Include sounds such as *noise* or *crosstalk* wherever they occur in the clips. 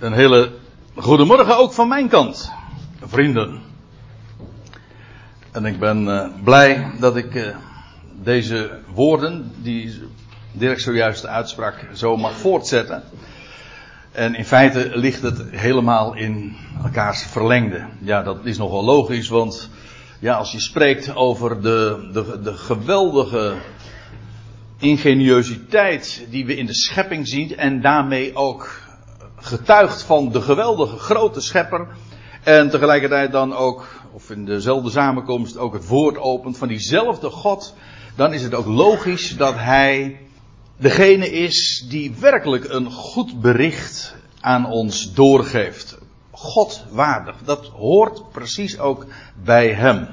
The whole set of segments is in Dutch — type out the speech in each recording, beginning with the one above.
Een hele goedemorgen ook van mijn kant, vrienden. En ik ben uh, blij dat ik uh, deze woorden, die Dirk zojuist uitsprak, zo mag voortzetten. En in feite ligt het helemaal in elkaars verlengde. Ja, dat is nogal logisch, want ja, als je spreekt over de, de, de geweldige ingeniositeit die we in de schepping zien en daarmee ook getuigt van de geweldige grote schepper en tegelijkertijd dan ook, of in dezelfde samenkomst ook het woord opent van diezelfde God, dan is het ook logisch dat hij degene is die werkelijk een goed bericht aan ons doorgeeft. God waardig. Dat hoort precies ook bij hem.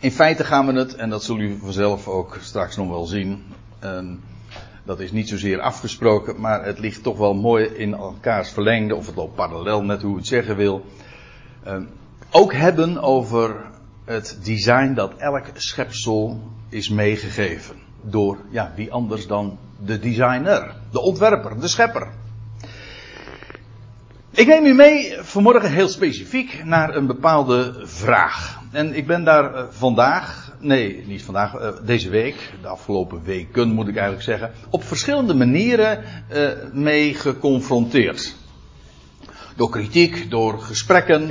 In feite gaan we het, en dat zul u vanzelf ook straks nog wel zien. En dat is niet zozeer afgesproken, maar het ligt toch wel mooi in elkaars verlengde, of het loopt parallel met hoe het zeggen wil. ook hebben over het design dat elk schepsel is meegegeven. Door, ja, wie anders dan de designer, de ontwerper, de schepper. Ik neem u mee vanmorgen heel specifiek naar een bepaalde vraag. En ik ben daar uh, vandaag, nee, niet vandaag, uh, deze week, de afgelopen weken moet ik eigenlijk zeggen, op verschillende manieren uh, mee geconfronteerd. Door kritiek, door gesprekken.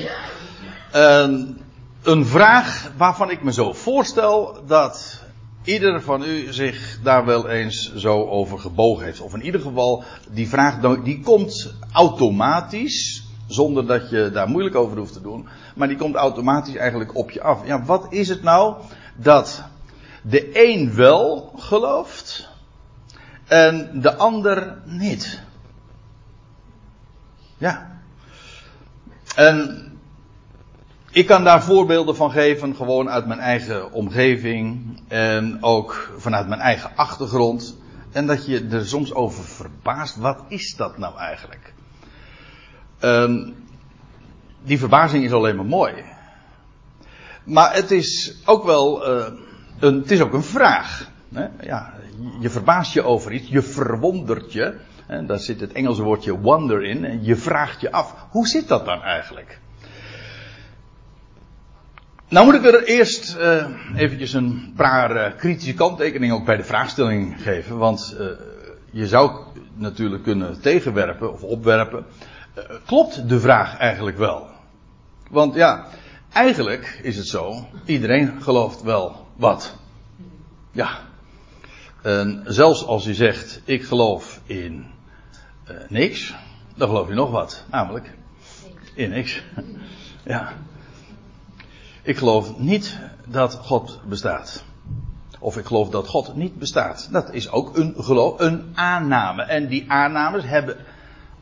een vraag waarvan ik me zo voorstel dat ieder van u zich daar wel eens zo over gebogen heeft. Of in ieder geval, die vraag die komt automatisch, zonder dat je daar moeilijk over hoeft te doen, maar die komt automatisch eigenlijk op je af. Ja, wat is het nou dat de een wel gelooft en de ander niet? Ja. En ik kan daar voorbeelden van geven, gewoon uit mijn eigen omgeving en ook vanuit mijn eigen achtergrond. En dat je er soms over verbaast, wat is dat nou eigenlijk? Um, die verbazing is alleen maar mooi. Maar het is ook wel, uh, een, het is ook een vraag. Hè? Ja, je verbaast je over iets, je verwondert je. Daar zit het Engelse woordje wonder in. En je vraagt je af, hoe zit dat dan eigenlijk? Nou moet ik er eerst uh, eventjes een paar uh, kritische kanttekeningen ook bij de vraagstelling geven. Want je zou natuurlijk kunnen tegenwerpen of opwerpen. Klopt de vraag eigenlijk wel? Want ja, eigenlijk is het zo. Iedereen gelooft wel wat. Ja. Zelfs als je zegt, ik geloof in niks. Dan geloof je nog wat. Namelijk in niks. *laughs* ja. Ik geloof niet dat God bestaat. Of ik geloof dat God niet bestaat. Dat is ook een geloof, een aanname. En die aannames hebben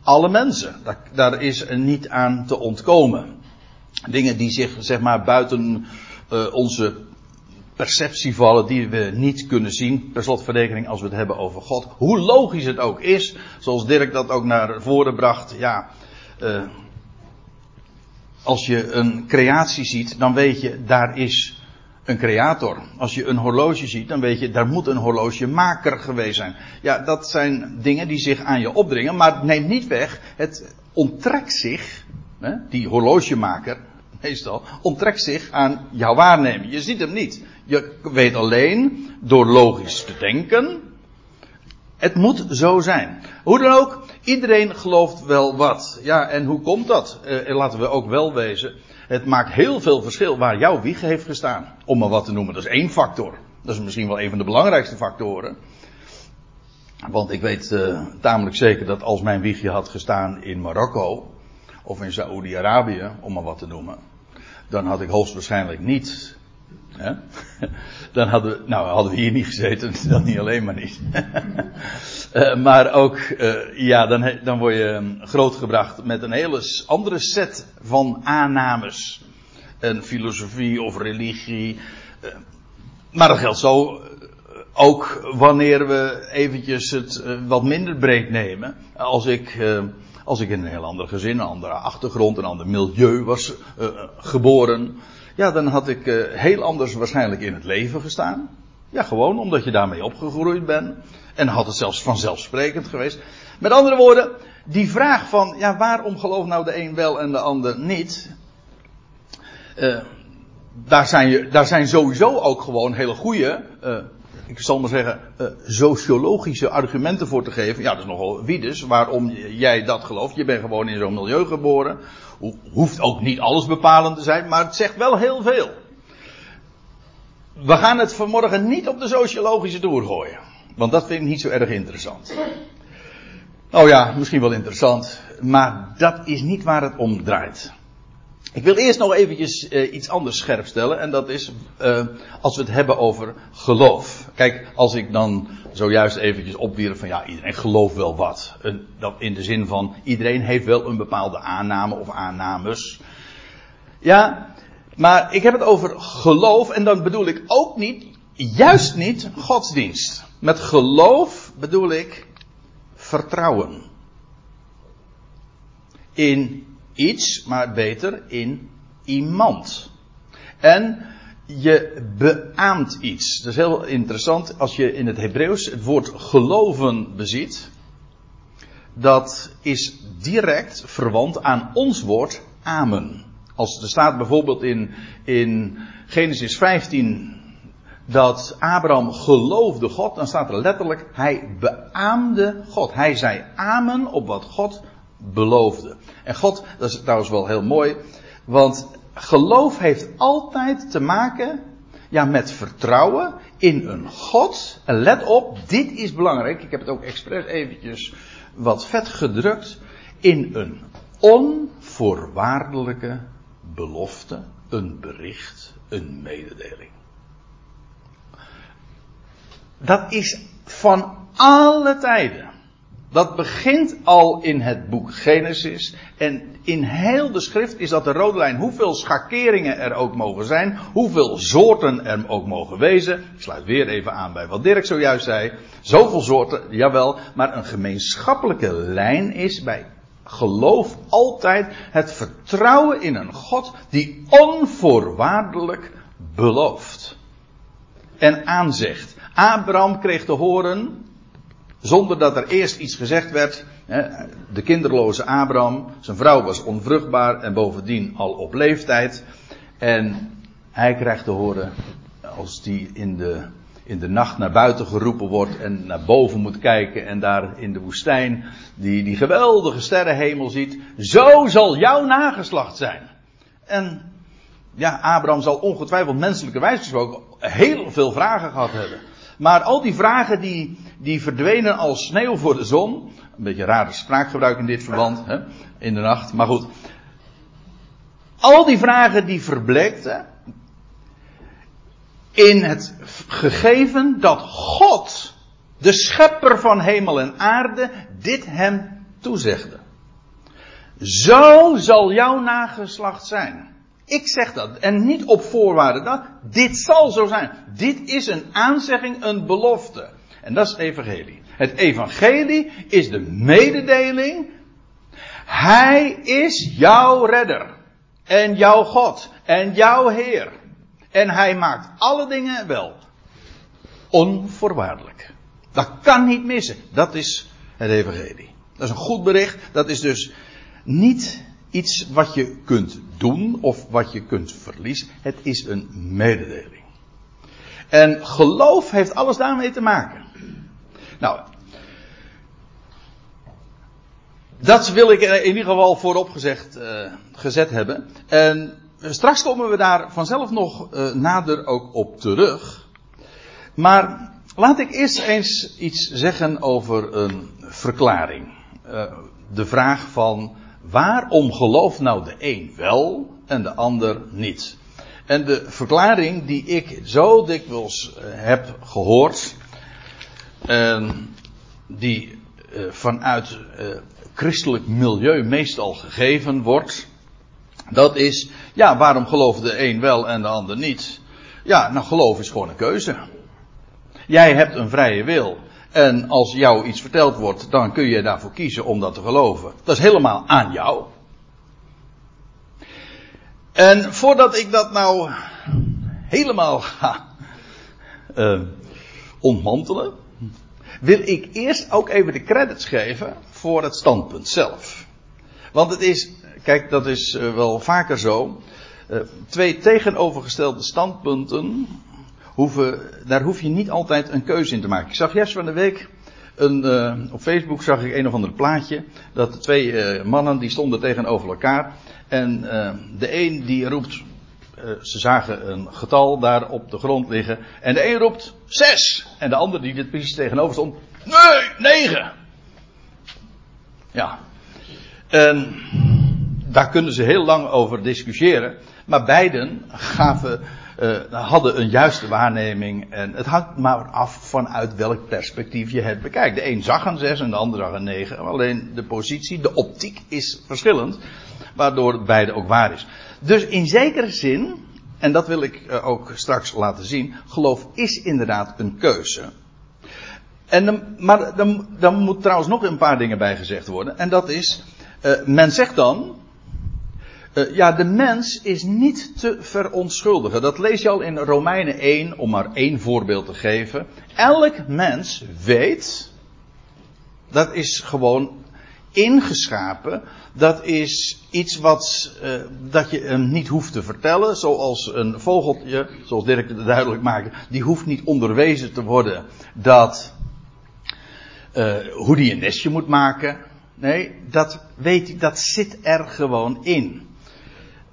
alle mensen. Daar, is niet aan te ontkomen. Dingen die zich, zeg maar, buiten uh, onze perceptie vallen, die we niet kunnen zien. Per slotverrekening als we het hebben over God. Hoe logisch het ook is, zoals Dirk dat ook naar voren bracht. Ja, uh, als je een creatie ziet, dan weet je, daar is een creator. Als je een horloge ziet, dan weet je, daar moet een horlogemaker geweest zijn. Ja, dat zijn dingen die zich aan je opdringen, maar het neemt niet weg, het onttrekt zich, hè, die horlogemaker, meestal, onttrekt zich aan jouw waarneming. Je ziet hem niet. Je weet alleen, door logisch te denken, het moet zo zijn. Hoe dan ook, iedereen gelooft wel wat. Ja, en hoe komt dat? Eh, laten we ook wel wezen. Het maakt heel veel verschil waar jouw wieg heeft gestaan. Om maar wat te noemen. Dat is één factor. Dat is misschien wel een van de belangrijkste factoren. Want ik weet uh, tamelijk zeker dat als mijn wiegje had gestaan in Marokko. Of in Saoedi-Arabië, om maar wat te noemen. Dan had ik hoogstwaarschijnlijk niet Dan hadden, nou, hadden we hier niet gezeten, dan niet alleen maar niet. uh, *laughs* maar ook, uh, ja, dan, dan word je um, grootgebracht met een hele andere set van aannames. Een filosofie of religie. Uh, maar dat geldt zo ook wanneer we eventjes het wat minder breed nemen. Als ik, als ik in een heel ander gezin, een andere achtergrond, een ander milieu was geboren ja, dan had ik uh, heel anders waarschijnlijk in het leven gestaan. Ja, gewoon omdat je daarmee opgegroeid bent. En had het zelfs vanzelfsprekend geweest. Met andere woorden, die vraag van, ja, waarom gelooft nou de een wel en de ander niet? Uh, daar, zijn je, daar zijn sowieso ook gewoon hele goede, uh, ik zal maar zeggen, sociologische argumenten voor te geven. Ja, dat is nogal wie dus, waarom jij dat gelooft. Je bent gewoon in zo'n milieu geboren. Hoeft ook niet alles bepalend te zijn, maar het zegt wel heel veel. We gaan het vanmorgen niet op de sociologische toer gooien. Want dat vind ik niet zo erg interessant. Nou ja, misschien wel interessant, maar dat is niet waar het om draait. Ik wil eerst nog eventjes uh, iets anders scherp stellen. En dat is uh, als we het hebben over geloof. Kijk, als ik dan zojuist eventjes opwierp van ja, iedereen gelooft wel wat. En dat in de zin van iedereen heeft wel een bepaalde aanname of aannames. Ja, maar ik heb het over geloof en dan bedoel ik ook niet, juist niet, godsdienst. Met geloof bedoel ik vertrouwen. In iets, maar beter in iemand. En je beaamt iets. Dat is heel interessant als je in het Hebreeuws het woord geloven beziet. Dat is direct verwant aan ons woord amen. Als er staat bijvoorbeeld in, in Genesis 15 dat Abraham geloofde God, dan staat er letterlijk, hij beaamde God. Hij zei amen op wat God beloofde. En God, dat is trouwens wel heel mooi, want geloof heeft altijd te maken ja, met vertrouwen in een God. En let op, dit is belangrijk. Ik heb het ook expres eventjes wat vet gedrukt. In een onvoorwaardelijke belofte, een bericht, een mededeling. Dat is van alle tijden. Dat begint al in het boek Genesis. En in heel de schrift is dat de rode lijn. Hoeveel schakeringen er ook mogen zijn. Hoeveel soorten er ook mogen wezen. Ik sluit weer even aan bij wat Dirk zojuist zei. Zoveel soorten, jawel. Maar een gemeenschappelijke lijn is bij geloof altijd het vertrouwen in een God die onvoorwaardelijk belooft. En aanzegt. Abraham kreeg te horen, zonder dat er eerst iets gezegd werd, de kinderloze Abraham, zijn vrouw was onvruchtbaar en bovendien al op leeftijd. En hij krijgt te horen, als die in de in de nacht naar buiten geroepen wordt en naar boven moet kijken en daar in de woestijn die, die geweldige sterrenhemel ziet. Zo zal jouw nageslacht zijn. En ja, Abraham zal ongetwijfeld menselijke wijze gesproken heel veel vragen gehad hebben. Maar al die vragen die, die verdwenen als sneeuw voor de zon. Een beetje rare spraakgebruik in dit verband, hè, in de nacht. Maar goed. Al die vragen die verbleekten in het gegeven dat God, de schepper van hemel en aarde, dit hem toezegde. Zo zal jouw nageslacht zijn. Ik zeg dat. En niet op voorwaarde dat. Dit zal zo zijn. Dit is een aanzegging, een belofte. En dat is het evangelie. Het evangelie is de mededeling. Hij is jouw redder. En jouw God. En jouw Heer. En hij maakt alle dingen wel. Onvoorwaardelijk. Dat kan niet missen. Dat is het evangelie. Dat is een goed bericht. Dat is dus niet iets wat je kunt doen of wat je kunt verliezen. Het is een mededeling. En geloof heeft alles daarmee te maken. Nou, dat wil ik in ieder geval voorop uh, gezet hebben. En straks komen we daar vanzelf nog uh, nader ook op terug. Maar laat ik eerst eens iets zeggen over een verklaring. Uh, de vraag van waarom gelooft nou de een wel en de ander niet? En de verklaring die ik zo dikwijls uh, heb gehoord, en die vanuit christelijk milieu meestal gegeven wordt, dat is, ja, waarom gelooft de een wel en de ander niet? Ja, nou geloof is gewoon een keuze. Jij hebt een vrije wil. En als jou iets verteld wordt, dan kun je daarvoor kiezen om dat te geloven. Dat is helemaal aan jou. En voordat ik dat nou helemaal ga uh, ontmantelen, wil ik eerst ook even de credits geven voor het standpunt zelf. Want het is, kijk, dat is uh, wel vaker zo. Uh, twee tegenovergestelde standpunten, hoeven, daar hoef je niet altijd een keuze in te maken. Ik zag juist van de week een, uh, op Facebook zag ik een of ander plaatje. Dat twee uh, mannen die stonden tegenover elkaar. En uh, de een die roept. ze zagen een getal daar op de grond liggen. En de een roept zes. En de ander die dit precies tegenover stond. Nee, negen. Ja. En daar kunnen ze heel lang over discussiëren. Maar beiden gaven uh, hadden een juiste waarneming. En het hangt maar af vanuit welk perspectief je het bekijkt. De een zag een 6 en de ander zag een 9. Alleen de positie, de optiek is verschillend. Waardoor beide ook waar is. Dus in zekere zin, en dat wil ik uh, ook straks laten zien. Geloof is inderdaad een keuze. En dan, maar dan, dan moet trouwens nog een paar dingen bij gezegd worden. En dat is, uh, men zegt dan, uh, ja, de mens is niet te verontschuldigen. Dat lees je al in Romeinen 1, om maar één voorbeeld te geven. Elk mens weet, dat is gewoon ingeschapen. Dat is iets wat uh, dat je hem niet hoeft te vertellen. Zoals een vogeltje, zoals Dirk het duidelijk maakte, die hoeft niet onderwezen te worden dat uh, hoe die een nestje moet maken. Nee, dat weet dat zit er gewoon in.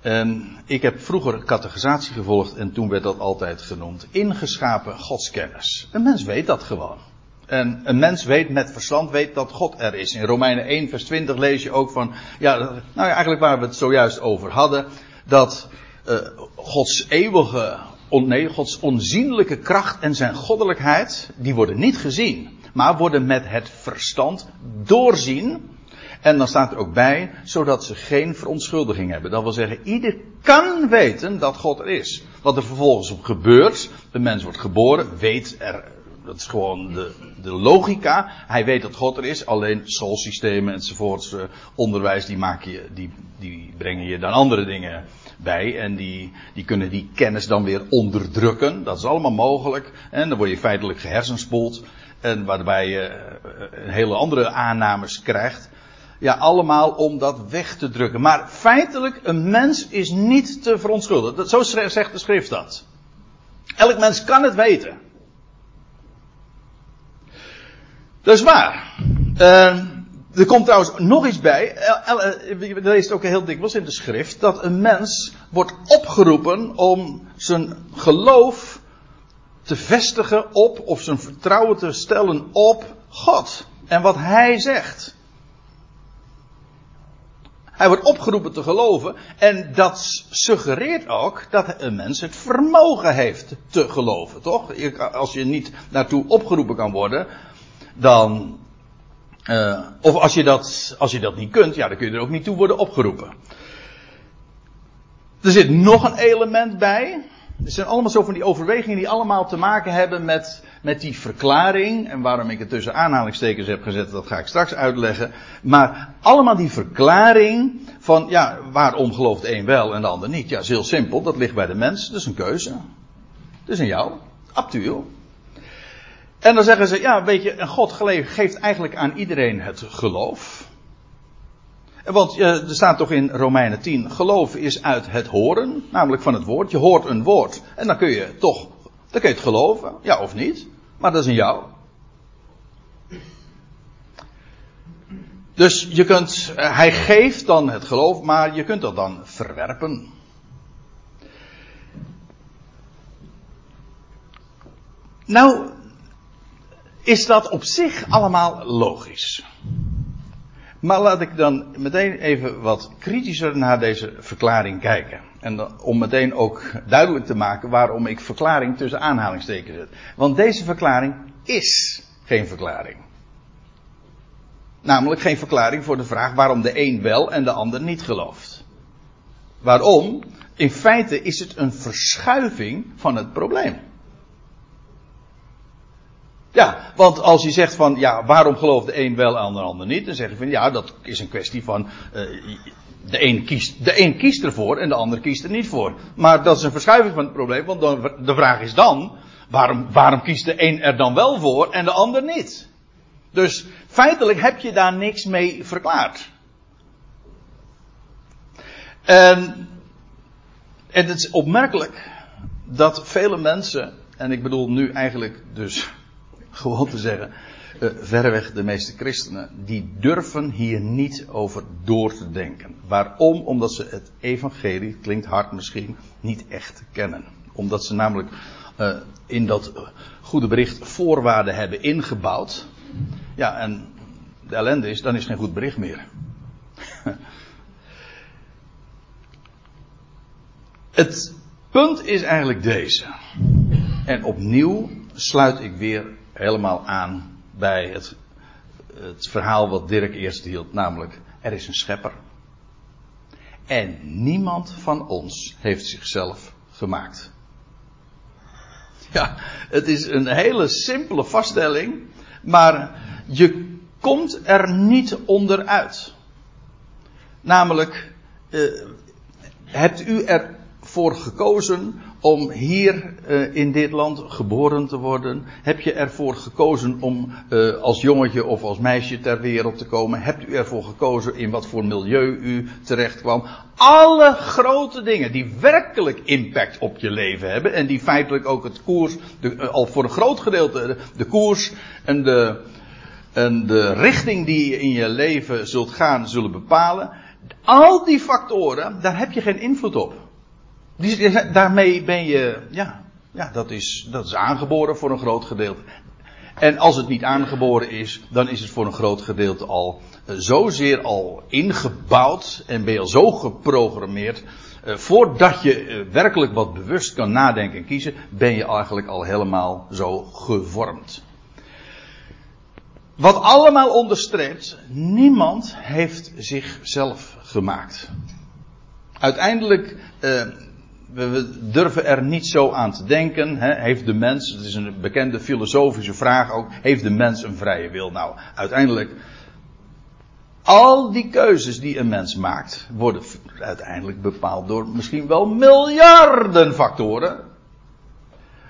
En ik heb vroeger categorisatie gevolgd en toen werd dat altijd genoemd. Ingeschapen godskennis. Een mens weet dat gewoon. En een mens weet met verstand weet dat God er is. In Romeinen 1 vers 20 lees je ook van, ja, nou ja, eigenlijk waar we het zojuist over hadden, dat uh, Gods eeuwige, on, nee, Gods onzienlijke kracht en zijn goddelijkheid, die worden niet gezien, maar worden met het verstand doorzien en dan staat er ook bij, zodat ze geen verontschuldiging hebben. Dat wil zeggen, ieder kan weten dat God er is. Wat er vervolgens op gebeurt, de mens wordt geboren, weet er, dat is gewoon de, de logica. Hij weet dat God er is, alleen schoolsystemen enzovoorts, uh, onderwijs, die, maak je, die, die brengen je dan andere dingen bij. En die, die kunnen die kennis dan weer onderdrukken. Dat is allemaal mogelijk. En dan word je feitelijk gehersenspoeld. En waarbij je uh, een hele andere aannames krijgt. Ja, allemaal om dat weg te drukken. Maar feitelijk, een mens is niet te verontschuldigen. Zo zegt de schrift dat. Elk mens kan het weten. Dat is waar. Uh, er komt trouwens nog iets bij. Je leest ook heel dikwijls in de schrift. Dat een mens wordt opgeroepen om zijn geloof te vestigen op. Of zijn vertrouwen te stellen op God. En wat hij zegt. Hij wordt opgeroepen te geloven. En dat suggereert ook dat een mens het vermogen heeft te geloven, toch? Als je niet naartoe opgeroepen kan worden, dan. Uh, of als je, dat, als je dat niet kunt, ja, dan kun je er ook niet toe worden opgeroepen. Er zit nog een element bij. Er zijn allemaal zo van die overwegingen die allemaal te maken hebben met, met die verklaring. En waarom ik het tussen aanhalingstekens heb gezet, dat ga ik straks uitleggen. Maar allemaal die verklaring van, ja, waarom gelooft de een wel en de ander niet? Ja, is heel simpel. Dat ligt bij de mens. Dat is een keuze. Dat is aan jou. Up En dan zeggen ze, ja, weet je, en God geeft eigenlijk aan iedereen het geloof. Want uh, er staat toch in Romeinen 10, geloof is uit het horen, namelijk van het woord. Je hoort een woord en dan kun je toch, dan kun je het geloven, ja of niet. Maar dat is in jou. Dus je kunt, uh, hij geeft dan het geloof, maar je kunt dat dan verwerpen. Nou, is dat op zich allemaal logisch. Maar laat ik dan meteen even wat kritischer naar deze verklaring kijken. En om meteen ook duidelijk te maken waarom ik verklaring tussen aanhalingstekens zet. Want deze verklaring is geen verklaring. Namelijk geen verklaring voor de vraag waarom de een wel en de ander niet gelooft. Waarom? In feite is het een verschuiving van het probleem. Ja, want als je zegt van, ja, waarom gelooft de een wel en de ander niet? Dan zeg je van, ja, dat is een kwestie van, uh, de, een kiest, de een kiest ervoor en de ander kiest er niet voor. Maar dat is een verschuiving van het probleem, want dan, de vraag is dan, waarom, waarom kiest de een er dan wel voor en de ander niet? Dus feitelijk heb je daar niks mee verklaard. En, en het is opmerkelijk dat vele mensen, en ik bedoel nu eigenlijk dus gewoon te zeggen, uh, verreweg de meeste christenen, die durven hier niet over door te denken. Waarom? Omdat ze het evangelie, klinkt hard misschien, niet echt kennen. Omdat ze namelijk uh, in dat goede bericht voorwaarden hebben ingebouwd. Ja, en de ellende is, dan is geen goed bericht meer. *laughs* het punt is eigenlijk deze. En opnieuw sluit ik weer helemaal aan bij het, het verhaal wat Dirk eerst hield, namelijk er is een schepper. En niemand van ons heeft zichzelf gemaakt. Ja, het is een hele simpele vaststelling, maar je komt er niet onderuit. Namelijk, uh, hebt u ervoor gekozen om hier uh, in dit land geboren te worden? Heb je ervoor gekozen om uh, als jongetje of als meisje ter wereld te komen? Hebt u ervoor gekozen in wat voor milieu u terecht kwam? Alle grote dingen die werkelijk impact op je leven hebben en die feitelijk ook het koers, de, uh, al voor een groot gedeelte de, de koers en de, en de richting die je in je leven zult gaan, zullen bepalen. Al die factoren, daar heb je geen invloed op. Daarmee ben je, ja, ja dat, is, dat is aangeboren voor een groot gedeelte. En als het niet aangeboren is, dan is het voor een groot gedeelte al uh, zozeer al ingebouwd en ben je al zo geprogrammeerd. Uh, voordat je uh, werkelijk wat bewust kan nadenken en kiezen, ben je eigenlijk al helemaal zo gevormd. Wat allemaal onderstreept, niemand heeft zichzelf gemaakt. Uiteindelijk we durven er niet zo aan te denken. Hè? Heeft de mens, het is een bekende filosofische vraag ook, heeft de mens een vrije wil? Nou, uiteindelijk, al die keuzes die een mens maakt, worden uiteindelijk bepaald door misschien wel miljarden factoren.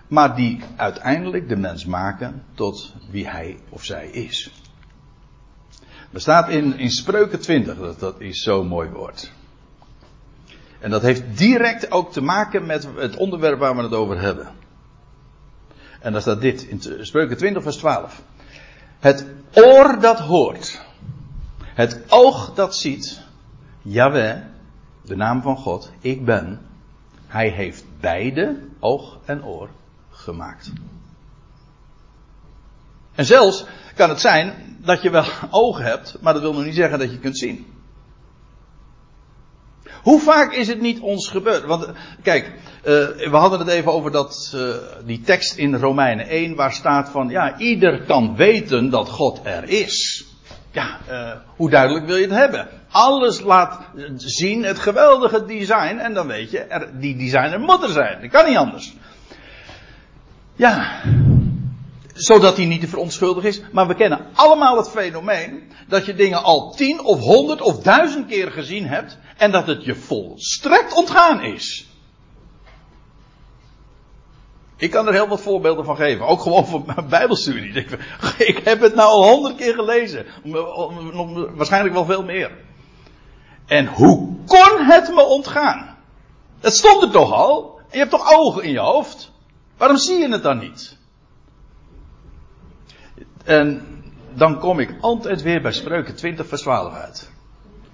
Maar die uiteindelijk de mens maken tot wie hij of zij is. Er staat in, in Spreuken 20, dat, dat is zo'n mooi woord. En dat heeft direct ook te maken met het onderwerp waar we het over hebben. En daar staat dit in Spreuken 20, vers 12. Het oor dat hoort, het oog dat ziet, Jaweh, de naam van God, ik ben, hij heeft beide, oog en oor, gemaakt. En zelfs kan het zijn dat je wel *laughs* ogen hebt, maar dat wil nog niet zeggen dat je kunt zien. Hoe vaak is het niet ons gebeurd? Want kijk, uh, we hadden het even over dat, uh, die tekst in Romeinen 1 waar staat van, ja, ieder kan weten dat God er is. Ja, uh, hoe duidelijk wil je het hebben? Alles laat zien het geweldige design en dan weet je, er, die designer moet er zijn. Dat kan niet anders. Ja, zodat hij niet te verontschuldigen is. Maar we kennen allemaal het fenomeen dat je dingen al tien of honderd of duizend keer gezien hebt en dat het je volstrekt ontgaan is. Ik kan er heel wat voorbeelden van geven. Ook gewoon van mijn bijbelstudie. Ik heb het nou al honderd keer gelezen. Waarschijnlijk wel veel meer. En hoe kon het me ontgaan? Het stond er toch al? Je hebt toch ogen in je hoofd? Waarom zie je het dan niet? En dan kom ik altijd weer bij Spreuken 20 vers 12 uit.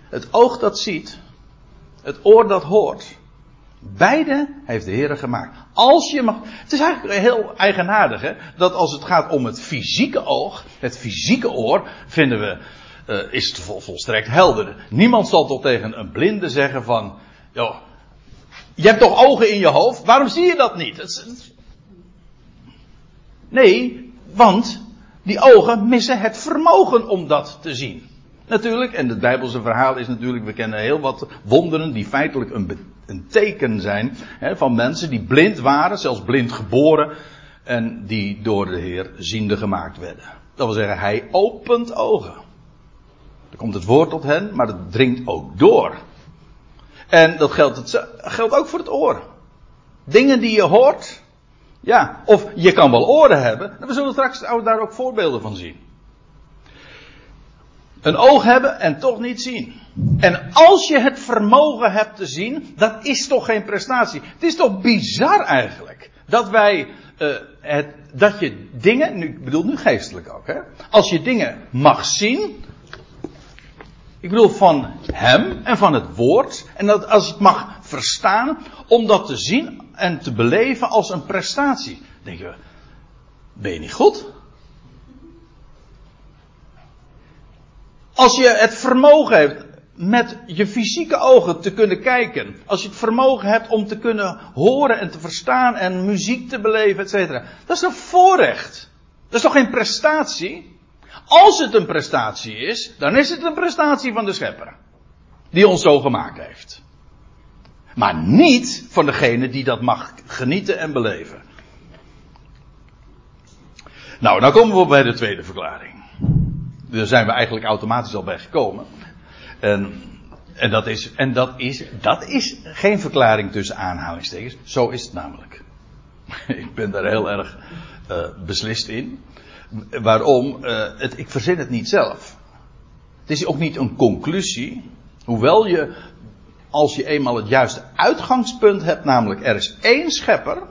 Het oog dat ziet, het oor dat hoort, beide heeft de Heer gemaakt. Als je mag, het is eigenlijk heel eigenaardig hè, dat als het gaat om het fysieke oog, het fysieke oor, vinden we, uh, is het vol, volstrekt helder. Niemand zal toch tegen een blinde zeggen van, joh, je hebt toch ogen in je hoofd, waarom zie je dat niet? Nee, want die ogen missen het vermogen om dat te zien. Natuurlijk, en het Bijbelse verhaal is natuurlijk, we kennen heel wat wonderen die feitelijk een, een teken zijn hè, van mensen die blind waren, zelfs blind geboren, en die door de Heer ziende gemaakt werden. Dat wil zeggen, hij opent ogen. Er komt het woord tot hen, maar het dringt ook door. En dat geldt, het, geldt ook voor het oor. Dingen die je hoort, ja, of je kan wel oren hebben. En we zullen straks daar ook voorbeelden van zien. Een oog hebben en toch niet zien. En als je het vermogen hebt te zien, dat is toch geen prestatie. Het is toch bizar eigenlijk. Dat wij, uh, het, dat je dingen, nu, ik bedoel nu geestelijk ook, hè. Als je dingen mag zien, ik bedoel van hem en van het woord. En dat als het mag verstaan, om dat te zien en te beleven als een prestatie. Dan denk je, ben je niet goed? Als je het vermogen hebt met je fysieke ogen te kunnen kijken. Als je het vermogen hebt om te kunnen horen en te verstaan en muziek te beleven, et cetera. Dat is een voorrecht. Dat is toch geen prestatie? Als het een prestatie is, dan is het een prestatie van de schepper. Die ons zo gemaakt heeft. Maar niet van degene die dat mag genieten en beleven. Nou, dan komen we bij de tweede verklaring. Daar zijn we eigenlijk automatisch al bij gekomen. En, en, dat, is, en dat, is, dat is geen verklaring tussen aanhalingstekens. Zo is het namelijk. *laughs* Ik ben daar heel erg uh, beslist in. Waarom? Uh, het, ik verzin het niet zelf. Het is ook niet een conclusie. Hoewel je, als je eenmaal het juiste uitgangspunt hebt, namelijk er is één schepper.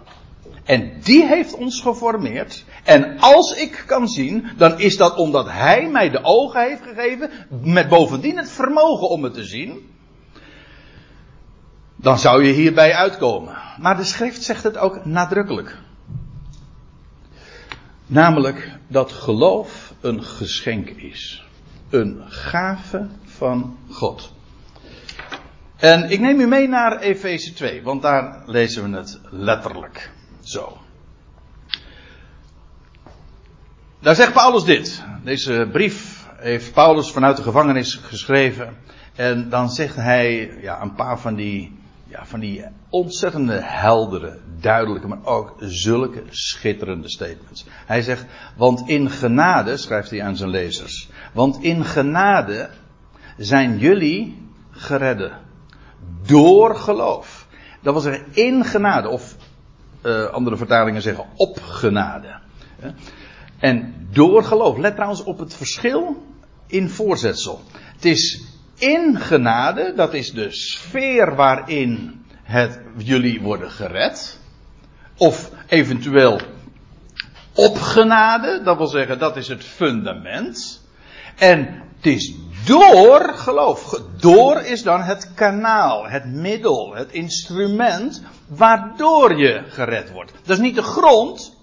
En die heeft ons geformeerd. En als ik kan zien, dan is dat omdat hij mij de ogen heeft gegeven. Met bovendien het vermogen om het te zien. Dan zou je hierbij uitkomen. Maar de schrift zegt het ook nadrukkelijk. Namelijk dat geloof een geschenk is. Een gave van God. En ik neem u mee naar Efeze 2, want daar lezen we het letterlijk zo. Daar zegt Paulus dit. Deze brief heeft Paulus vanuit de gevangenis geschreven. En dan zegt hij ja, een paar van die, ja, van die ontzettende heldere, duidelijke, maar ook zulke schitterende statements. Hij zegt, want in genade, schrijft hij aan zijn lezers, want in genade zijn jullie geredden. Door geloof. Dat wil zeggen in genade, of uh, andere vertalingen zeggen op genade. En door geloof. Let trouwens op het verschil in voorzetsel. Het is in genade, dat is de sfeer waarin het, jullie worden gered. Of eventueel op genade, dat wil zeggen dat is het fundament. En het is door geloof. Door is dan het kanaal, het middel, het instrument waardoor je gered wordt. Dat is niet de grond.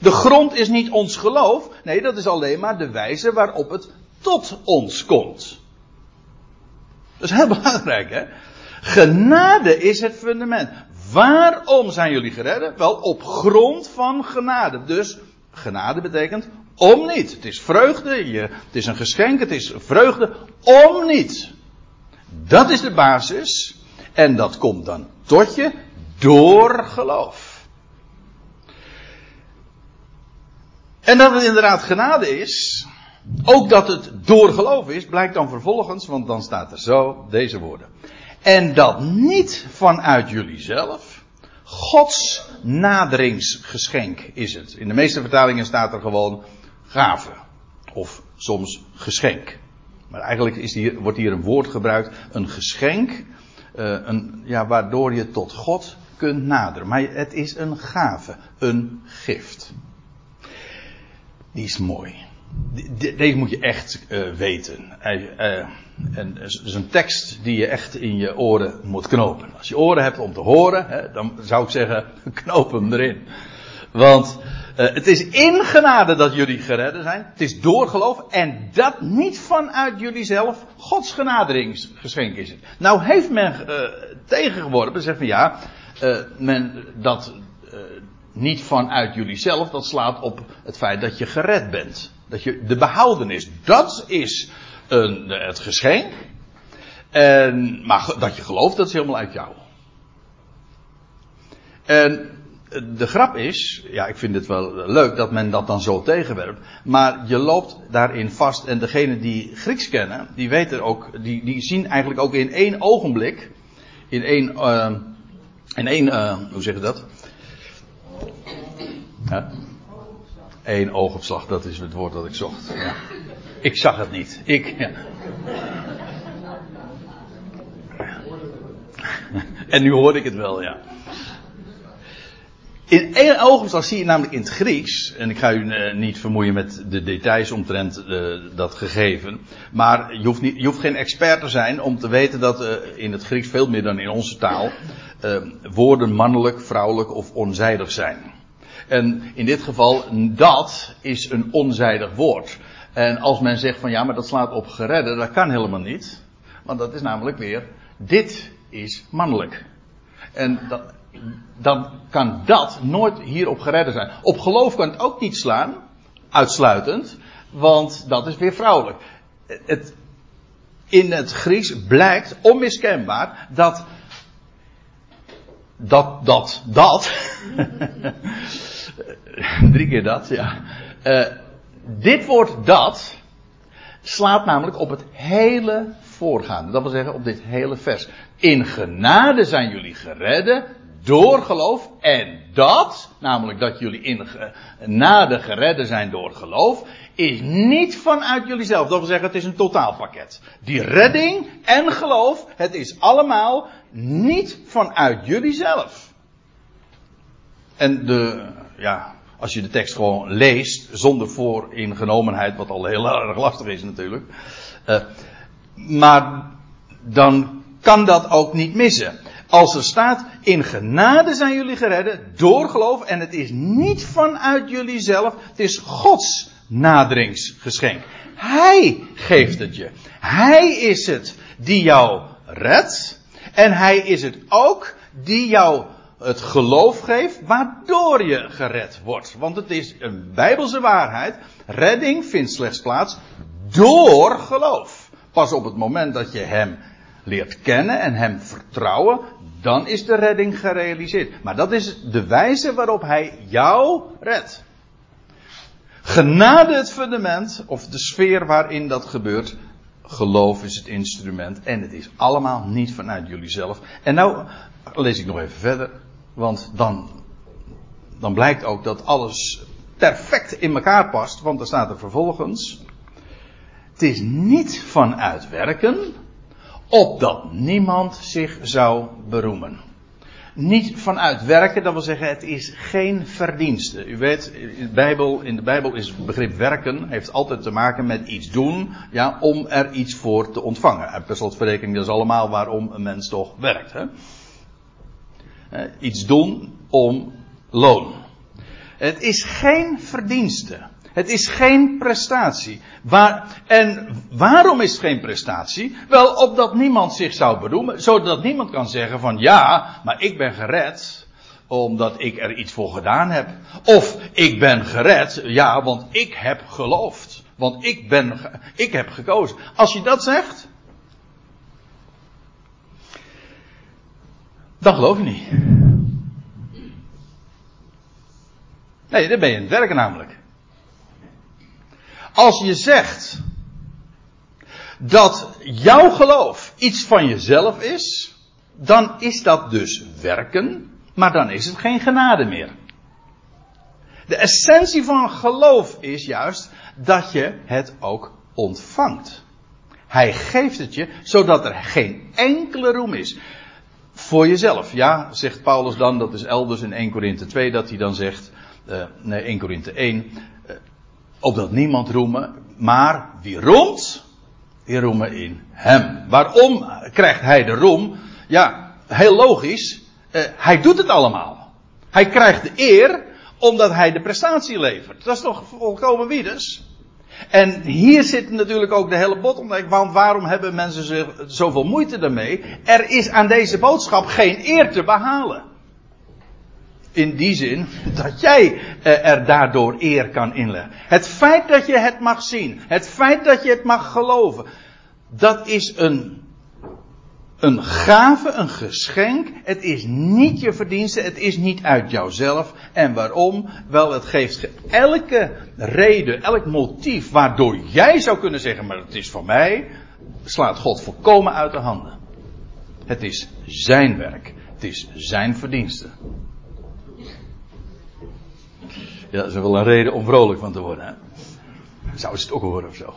De grond is niet ons geloof. Nee, dat is alleen maar de wijze waarop het tot ons komt. Dat is heel *laughs* belangrijk, hè? Genade is het fundament. Waarom zijn jullie geredden? Wel, op grond van genade. Dus, genade betekent om niet. Het is vreugde, je, het is een geschenk, het is vreugde om niet. Dat is de basis. En dat komt dan tot je door geloof. En dat het inderdaad genade is, ook dat het door geloof is, blijkt dan vervolgens, want dan staat er zo deze woorden. En dat niet vanuit jullie zelf, Gods naderingsgeschenk is het. In de meeste vertalingen staat er gewoon gave. Of soms geschenk. Maar eigenlijk is wordt hier een woord gebruikt, een geschenk, uh, een, ja, waardoor je tot God kunt naderen. Maar het is een gave, een gift. Die is mooi. Deze moet je echt uh, weten. Uh, en het is een tekst die je echt in je oren moet knopen. Als je oren hebt om te horen, hè, dan zou ik zeggen, *laughs* knoop hem erin. Want uh, het is in genade dat jullie geredden zijn. Het is door geloof. En dat niet vanuit jullie zelf. Gods genaderingsgeschenk is het. Nou heeft men tegengeworpen. Zegt van ja. Men dat niet vanuit jullie zelf. Dat slaat op het feit dat je gered bent. Dat je de behouden is. Dat is een, het geschenk. En, maar dat je gelooft, dat is helemaal uit jou. En de grap is, ja, ik vind het wel leuk dat men dat dan zo tegenwerpt. Maar je loopt daarin vast. En degenen die Grieks kennen, die weten ook, die, die zien eigenlijk ook in één ogenblik. In één, uh, in één, uh, hoe zeg je dat? Ja? Eén oogopslag, dat is het woord dat ik zocht. Ik zag het niet. Ik. En nu hoorde ik het wel, ja. In één oogopslag zie je namelijk in het Grieks, en ik ga u uh, niet vermoeien met de details omtrent uh, dat gegeven, maar je hoeft, niet, je hoeft geen expert te zijn om te weten dat uh, in het Grieks veel meer dan in onze taal woorden mannelijk, vrouwelijk of onzijdig zijn. En in dit geval, dat is een onzijdig woord. En als men zegt van ja, maar dat slaat op geredden, dat kan helemaal niet. Want dat is namelijk weer, dit is mannelijk. En dat, dan kan dat nooit hierop geredden zijn. Op geloof kan het ook niet slaan, uitsluitend, want dat is weer vrouwelijk. Het, in het Grieks blijkt onmiskenbaar dat dat, dat, dat, *laughs* *laughs* *laughs* drie keer dat, ja. Uh, dit woord dat slaat namelijk op het hele voorgaande. Dat wil zeggen op dit hele vers. In genade zijn jullie geredden door geloof. En dat, namelijk dat jullie in genade geredden zijn door geloof, is niet vanuit jullie zelf. Dat wil zeggen, het is een totaalpakket. Die redding en geloof, het is allemaal niet vanuit jullie zelf. En de, ja, als je de tekst gewoon leest, zonder vooringenomenheid, wat al heel *laughs* erg lastig is natuurlijk. Uh, maar dan kan dat ook niet missen. Als er staat, in genade zijn jullie geredden door geloof en het is niet vanuit jullie zelf, het is Gods naderingsgeschenk. Hij geeft het je. Hij is het die jou redt en hij is het ook die jou het geloof geeft waardoor je gered wordt. Want het is een bijbelse waarheid. Redding vindt slechts plaats door geloof. Pas op het moment dat je hem leert kennen en hem vertrouwen, dan is de redding gerealiseerd. Maar dat is de wijze waarop hij jou redt. Genade het fundament, of de sfeer waarin dat gebeurt. Geloof is het instrument. En het is allemaal niet vanuit jullie zelf. En nou lees ik nog even verder. Want dan, dan blijkt ook dat alles perfect in elkaar past. Want er staat er vervolgens. Het is niet vanuit werken, opdat niemand zich zou beroemen. Niet vanuit werken, dat wil zeggen, het is geen verdienste. U weet, in de Bijbel, in de Bijbel is het begrip werken, heeft altijd te maken met iets doen, ja, om er iets voor te ontvangen. En per slotverrekening, dat is allemaal waarom een mens toch werkt. Hè? Iets doen om loon. Het is geen verdienste. Het is geen prestatie. Waar, en waarom is het geen prestatie? Wel, opdat niemand zich zou beroemen. Zodat niemand kan zeggen van ja, maar ik ben gered omdat ik er iets voor gedaan heb. Of ik ben gered, ja, want ik heb geloofd. Want ik ben, ik heb gekozen. Als je dat zegt, dan geloof je niet. Nee, dan ben je aan het werken namelijk. Als je zegt dat jouw geloof iets van jezelf is, dan is dat dus werken, maar dan is het geen genade meer. De essentie van geloof is juist dat je het ook ontvangt. Hij geeft het je zodat er geen enkele roem is. Voor jezelf. Ja, zegt Paulus dan, dat is elders in 1 Korinthe 2 dat hij dan zegt, uh, nee 1 Korinthe 1, opdat niemand roemen, maar wie roemt, die roemen in hem. Waarom krijgt hij de roem? Ja, heel logisch. Uh, hij doet het allemaal. Hij krijgt de eer omdat hij de prestatie levert. Dat is toch volkomen wiedes? En hier zit natuurlijk ook de hele bottleneck, want waarom hebben mensen zoveel moeite daarmee? Er is aan deze boodschap geen eer te behalen. In die zin dat jij eh, er daardoor eer kan inleggen. Het feit dat je het mag zien, het feit dat je het mag geloven, dat is een, een gave, een geschenk. Het is niet je verdienste, het is niet uit jouzelf. En waarom? Wel, het geeft elke reden, elk motief waardoor jij zou kunnen zeggen, maar het is van mij, slaat God volkomen uit de handen. Het is zijn werk. Het is zijn verdienste. Ja, dat is wel een reden om vrolijk van te worden. Hè? Zou ze het ook horen of zo?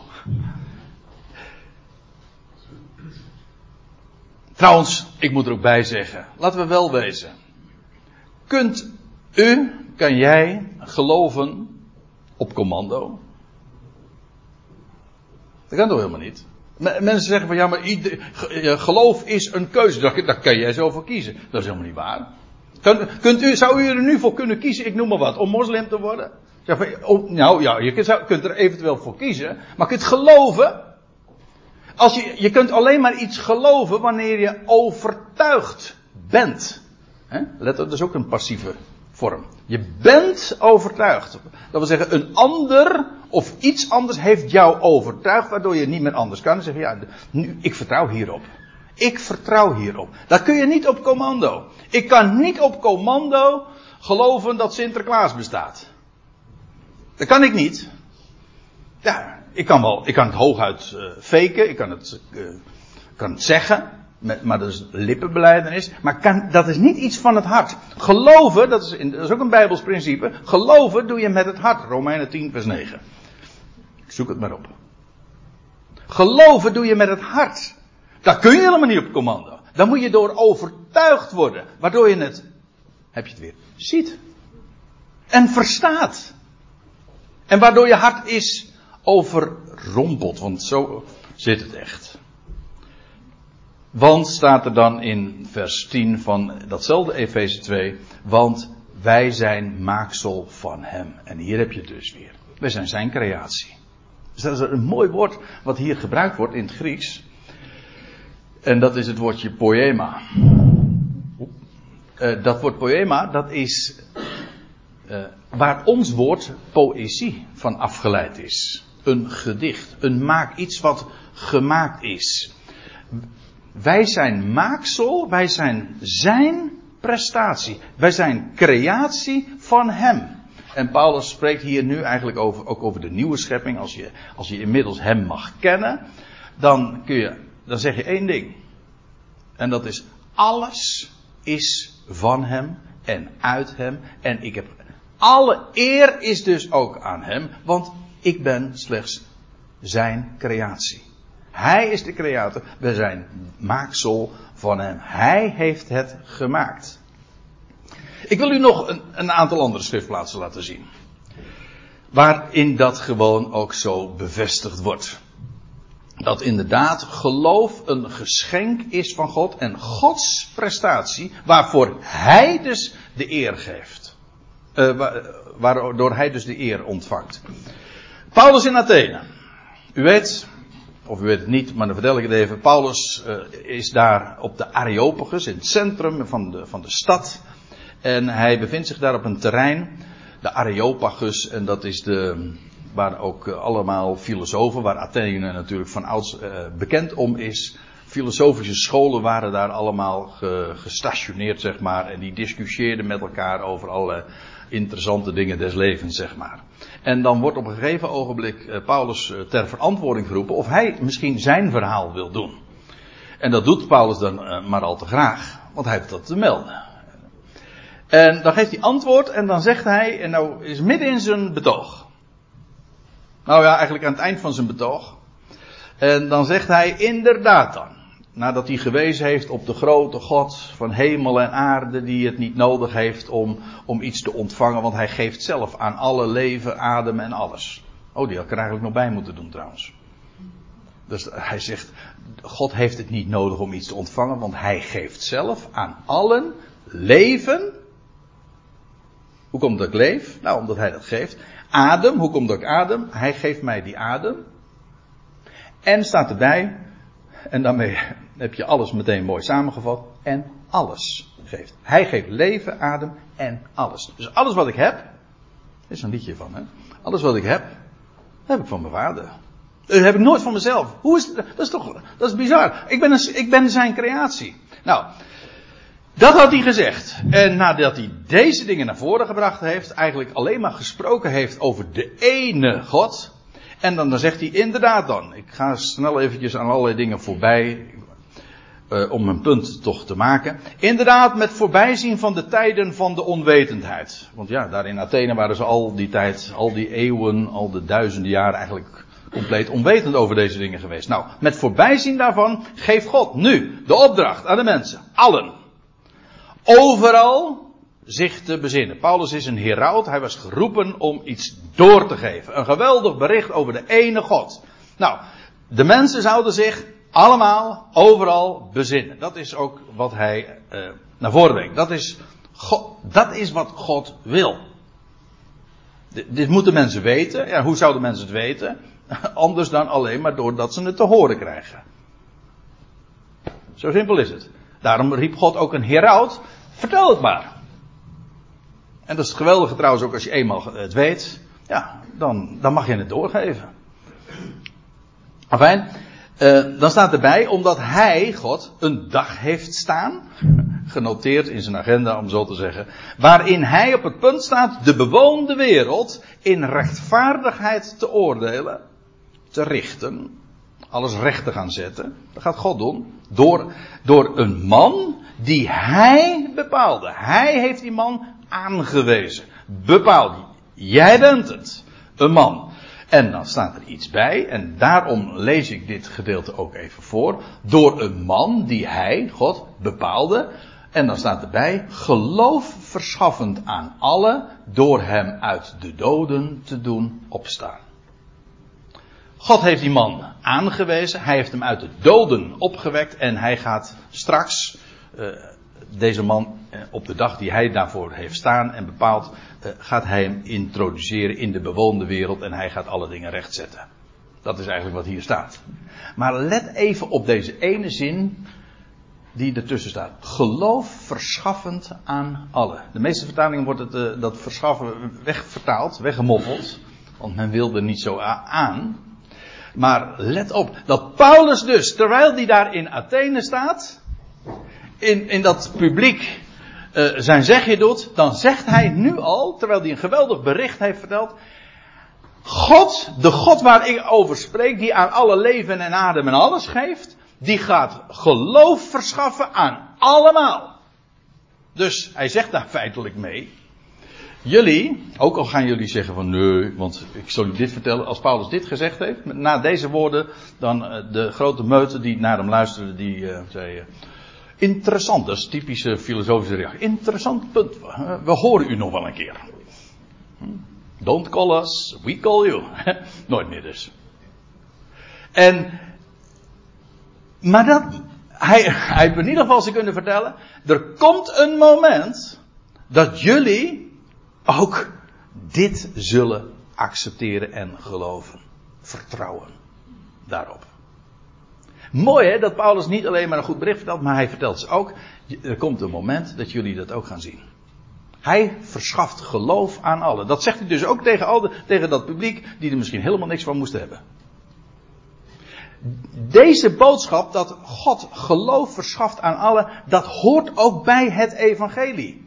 Trouwens, ik moet er ook bij zeggen, laten we wel wezen. Kunt u, kan jij geloven op commando? Dat kan toch helemaal niet? Mensen zeggen van ja, maar ieder, geloof is een keuze. Daar, kan jij zo voor kiezen. Dat is helemaal niet waar. Kunt, u, zou u er nu voor kunnen kiezen, ik noem maar wat, om moslim te worden? nou ja, je kunt, kunt er eventueel voor kiezen, maar kunt geloven. Als je, je kunt alleen maar iets geloven wanneer je overtuigd bent. Let op, dat is ook een passieve vorm. Je bent overtuigd. Dat wil zeggen, een ander of iets anders heeft jou overtuigd, waardoor je niet meer anders kan. Dan zeg je, ja, nu, ik vertrouw hierop. Ik vertrouw hierop. Dat kun je niet op commando. Ik kan niet op commando geloven dat Sinterklaas bestaat. Dat kan ik niet. Ja, ik kan wel, ik kan het hooguit uh, faken, ik kan het, uh, kan het zeggen, met, maar dat is lippenbeleidenis. Maar kan, dat is niet iets van het hart. Geloven, dat is, dat is ook een Bijbels principe. Geloven doe je met het hart. Romeinen 10, vers 9. Ik zoek het maar op. Geloven doe je met het hart. Dat kun je helemaal niet op commando. Dan moet je door overtuigd worden. Waardoor je het, heb je het weer, ziet. En verstaat. En waardoor je hart is overrompeld. Want zo zit het echt. Want staat er dan in vers 10 van datzelfde Efeze 2. Want wij zijn maaksel van hem. En hier heb je het dus weer. Wij zijn zijn creatie. Dus dat is een mooi woord wat hier gebruikt wordt in het Grieks. En dat is het woordje poema. Uh, dat woord poema, dat is uh, waar ons woord poëzie van afgeleid is. Een gedicht, een maak, iets wat gemaakt is. Wij zijn maaksel, wij zijn zijn prestatie. Wij zijn creatie van hem. En Paulus spreekt hier nu eigenlijk over, ook over de nieuwe schepping. Als je, als je inmiddels hem mag kennen, dan kun je, dan zeg je één ding. En dat is, alles is van hem en uit hem. En ik heb, alle eer is dus ook aan hem, want ik ben slechts zijn creatie. Hij is de creator. We zijn maaksel van hem. Hij heeft het gemaakt. Ik wil u nog een, een aantal andere schriftplaatsen laten zien. Waarin dat gewoon ook zo bevestigd wordt. Dat inderdaad geloof een geschenk is van God en Gods prestatie, waarvoor Hij dus de eer geeft. Uh, waardoor Hij dus de eer ontvangt. Paulus in Athene. U weet, of u weet het niet, maar dan vertel ik het even. Paulus uh, is daar op de Areopagus, in het centrum van de, van de stad. En hij bevindt zich daar op een terrein, de Areopagus, en dat is de, waar ook uh, allemaal filosofen, waar Athene natuurlijk van ouds uh, bekend om is. Filosofische scholen waren daar allemaal ge, gestationeerd, zeg maar, en die discussieerden met elkaar over alle interessante dingen des levens, zeg maar. En dan wordt op een gegeven ogenblik uh, Paulus ter verantwoording geroepen of hij misschien zijn verhaal wil doen. En dat doet Paulus dan uh, maar al te graag, want hij heeft dat te melden. En dan geeft hij antwoord en dan zegt hij, en nou is midden in zijn betoog. Nou ja, eigenlijk aan het eind van zijn betoog. En dan zegt hij inderdaad dan. Nadat hij gewezen heeft op de grote God van hemel en aarde, die het niet nodig heeft om, om iets te ontvangen, want hij geeft zelf aan alle leven, adem en alles. Oh, die had ik er eigenlijk nog bij moeten doen trouwens. Dus hij zegt, God heeft het niet nodig om iets te ontvangen, want hij geeft zelf aan allen leven. Hoe komt dat ik leef? Nou, omdat hij dat geeft. Adem, hoe komt dat ik adem? Hij geeft mij die adem. En staat erbij, en daarmee heb je alles meteen mooi samengevat. En alles geeft. Hij geeft leven, adem en alles. Dus alles wat ik heb. Er is een liedje van, hè? Alles wat ik heb, heb ik van mijn vader. Dat heb ik nooit van mezelf. Hoe is? Dat is toch, dat is bizar. Ik ben, een, ik ben zijn creatie. Nou, dat had hij gezegd. En nadat hij deze dingen naar voren gebracht heeft, eigenlijk alleen maar gesproken heeft over de ene God. En dan, zegt hij inderdaad dan, ik ga snel eventjes aan allerlei dingen voorbij. uh, om een punt toch te maken. Inderdaad, met voorbijzien van de tijden van de onwetendheid. Want ja, daar in Athene waren ze al die tijd, al die eeuwen, al de duizenden jaren eigenlijk compleet onwetend over deze dingen geweest. Nou, met voorbijzien daarvan geeft God nu de opdracht aan de mensen, allen, overal zich te bezinnen. Paulus is een heraut, hij was geroepen om iets door te geven. Een geweldig bericht over de ene God. Nou, de mensen zouden zich allemaal, overal bezinnen. Dat is ook wat hij uh, naar voren brengt. Dat is, God, dat is wat God wil. Dit moeten mensen weten. Ja, hoe zouden mensen het weten? *laughs* Anders dan alleen maar doordat ze het te horen krijgen. Zo simpel is het. Daarom riep God ook een heraut. Vertel het maar. En dat is het geweldige trouwens ook als je eenmaal het weet. Ja, dan, dan mag je het doorgeven. Afijn, uh, dan staat erbij, omdat hij, God, een dag heeft staan, *laughs* genoteerd in zijn agenda om zo te zeggen, waarin hij op het punt staat de bewoonde wereld in rechtvaardigheid te oordelen, te richten, alles recht te gaan zetten. Dat gaat God doen. Door, door een man die hij bepaalde. Hij heeft die man aangewezen. Bepaald. Jij bent het. Een man. En dan staat er iets bij, en daarom lees ik dit gedeelte ook even voor. Door een man die hij, God, bepaalde. En dan staat erbij, geloof verschaffend aan allen door hem uit de doden te doen opstaan. God heeft die man aangewezen, hij heeft hem uit de doden opgewekt en hij gaat straks uh, deze man op de dag die hij daarvoor heeft staan en bepaald, uh, gaat hij hem introduceren in de bewoonde wereld en hij gaat alle dingen rechtzetten. Dat is eigenlijk wat hier staat. Maar let even op deze ene zin die ertussen staat. Geloof verschaffend aan allen. De meeste vertalingen wordt het, dat verschaffen wegvertaald, weggemoffeld. Want men wilde niet zo aan. Maar let op, dat Paulus dus, terwijl hij daar in Athene staat, in, in dat publiek uh, zijn zegje doet, dan zegt hij nu al, terwijl hij een geweldig bericht heeft verteld, God, de God waar ik over spreek, die aan alle leven en adem en alles geeft, die gaat geloof verschaffen aan allemaal. Dus hij zegt daar feitelijk mee, Jullie, ook al gaan jullie zeggen van nee, want ik zal u dit vertellen, als Paulus dit gezegd heeft, na deze woorden, dan uh, de grote meute die naar hem luisterde, die uh, zei, interessant, dat is typische filosofische reactie, interessant punt, we horen u nog wel een keer. Hm? Don't call us, we call you. *laughs* Nooit meer dus. En, maar dat, hij, hij heeft in ieder geval ze kunnen vertellen, er komt een moment dat jullie ook dit zullen accepteren en geloven. Vertrouwen daarop. Mooi hè, dat Paulus niet alleen maar een goed bericht vertelt, maar hij vertelt ze ook, er komt een moment dat jullie dat ook gaan zien. Hij verschaft geloof aan allen. Dat zegt hij dus ook tegen, al de, tegen dat publiek die er misschien helemaal niks van moest hebben. Deze boodschap dat God geloof verschaft aan allen, dat hoort ook bij het evangelie.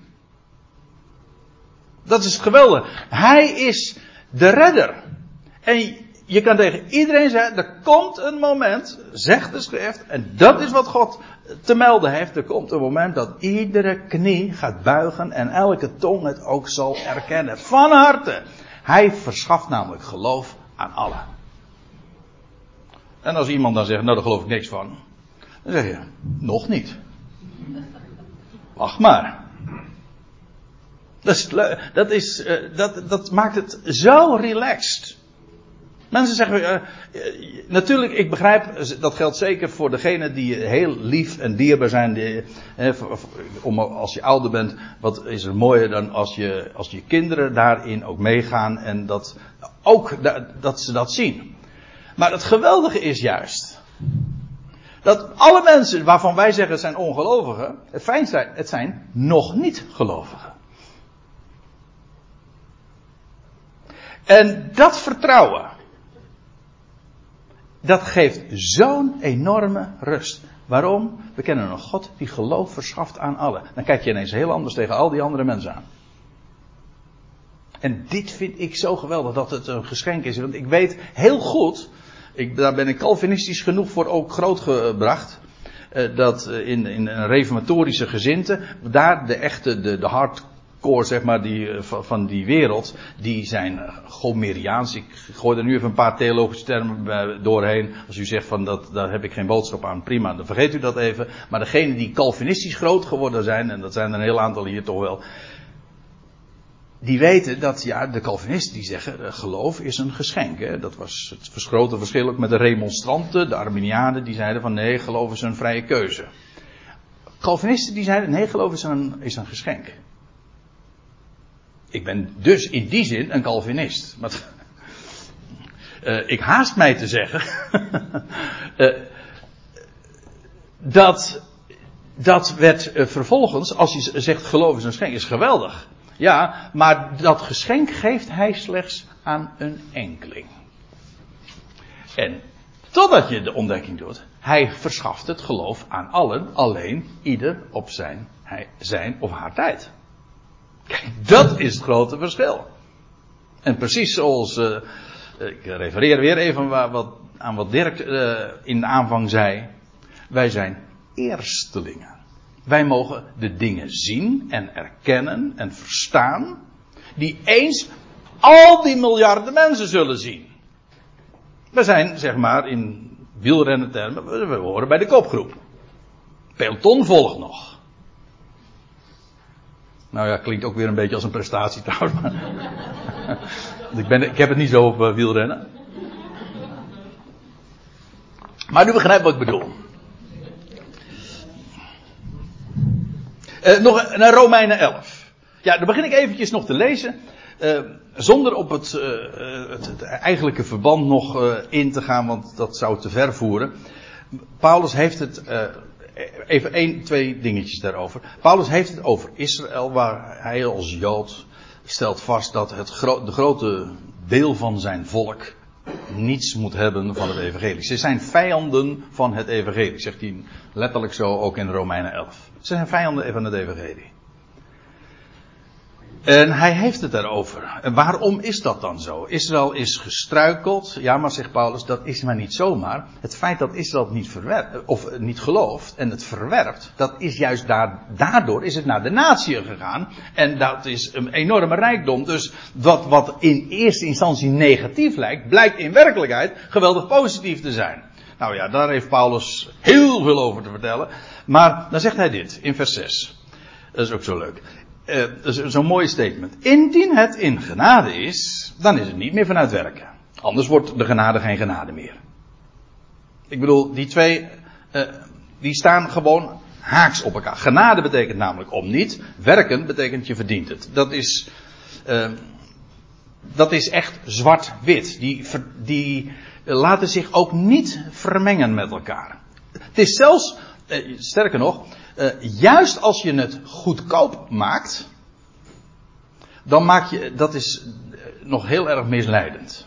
Dat is geweldig. Hij is de redder. En je kan tegen iedereen zeggen, er komt een moment, zegt de schrift, en dat is wat God te melden heeft. Er komt een moment dat iedere knie gaat buigen en elke tong het ook zal erkennen. Van harte. Hij verschaft namelijk geloof aan allen. En als iemand dan zegt, nou daar geloof ik niks van. Dan zeg je, nog niet. Wacht maar. Dat, is, dat, is, uh, dat, dat maakt het zo relaxed. Mensen zeggen, uh, natuurlijk, ik begrijp, dat geldt zeker voor degenen die heel lief en dierbaar zijn. Uh, om, als je ouder bent, wat is er mooier dan als je, als je kinderen daarin ook meegaan en dat ook dat ze dat zien. Maar het geweldige is juist, dat alle mensen waarvan wij zeggen zijn ongelovigen, het fijn zijn, het zijn nog niet gelovigen. En dat vertrouwen, dat geeft zo'n enorme rust. Waarom? We kennen een God die geloof verschaft aan allen. Dan kijk je ineens heel anders tegen al die andere mensen aan. En dit vind ik zo geweldig dat het een geschenk is. Want ik weet heel goed, ik, daar ben ik Calvinistisch genoeg voor ook grootgebracht. uh, dat in, in een reformatorische gezinte, daar de echte, de, de hardcore zeg maar, die, van, van die wereld, die zijn Gomeriaans. Ik gooi er nu even een paar theologische termen doorheen. Als u zegt van dat, daar heb ik geen boodschap aan, prima, dan vergeet u dat even. Maar degenen die Calvinistisch groot geworden zijn, en dat zijn er een heel aantal hier toch wel, die weten dat, ja, de Calvinisten die zeggen, geloof is een geschenk. Hè? Dat was het grote verschil ook met de remonstranten, de Arminianen, die zeiden van nee, geloof is een vrije keuze. Calvinisten die zeiden, nee, geloof is een, is een geschenk. Ik ben dus in die zin een Calvinist. Maar, uh, ik haast mij te zeggen uh, *laughs* dat dat werd uh, vervolgens, als je zegt geloof is een geschenk, is geweldig. Ja, maar dat geschenk geeft hij slechts aan een enkeling. En totdat je de ontdekking doet, hij verschaft het geloof aan allen, alleen ieder op zijn, zijn of haar tijd. Kijk, dat is het grote verschil. En precies zoals, uh, ik refereer weer even wat, aan wat Dirk uh, in de aanvang zei. Wij zijn eerstelingen. Wij mogen de dingen zien en erkennen en verstaan. Die eens al die miljarden mensen zullen zien. We zijn, zeg maar, in wielrennen termen, we horen bij de kopgroep. Peloton volgt nog. Nou ja, klinkt ook weer een beetje als een prestatie *laughs* trouwens. Ik, ben, ik heb het niet zo op uh, wielrennen. Maar u begrijpt wat ik bedoel. Uh, nog naar Romeinen 11. Ja, dan begin ik eventjes nog te lezen. Uh, zonder op het, het, het, eigenlijke verband nog in te gaan, want dat zou te ver voeren. Paulus heeft het. Even één, twee dingetjes daarover. Paulus heeft het over Israël, waar hij als Jood stelt vast dat het de grote deel van zijn volk niets moet hebben van het evangelie. Ze zijn vijanden van het evangelie, zegt hij letterlijk zo ook in Romeinen 11. Ze zijn vijanden van het evangelie. En hij heeft het daarover. En waarom is dat dan zo? Israël is gestruikeld. Ja, maar zegt Paulus, dat is maar niet zomaar. Het feit dat Israël niet verwerpt, of niet gelooft en het verwerpt, dat is juist daar, daardoor is het naar de natie gegaan. En dat is een enorme rijkdom. Dus wat in eerste instantie negatief lijkt, blijkt in werkelijkheid geweldig positief te zijn. Nou ja, daar heeft Paulus heel veel over te vertellen. Maar dan zegt hij dit in vers 6. Dat is ook zo leuk. Uh, zo'n mooi statement. Indien het in genade is, dan is het niet meer vanuit werken. Anders wordt de genade geen genade meer. Ik bedoel, die twee, uh, die staan gewoon haaks op elkaar. Genade betekent namelijk om niet. Werken betekent je verdient het. Dat is, uh, dat is echt zwart-wit. Die, die laten zich ook niet vermengen met elkaar. Het is zelfs, sterker nog, uh, juist als je het goedkoop maakt, dan maak je, dat is eh, nog heel erg misleidend.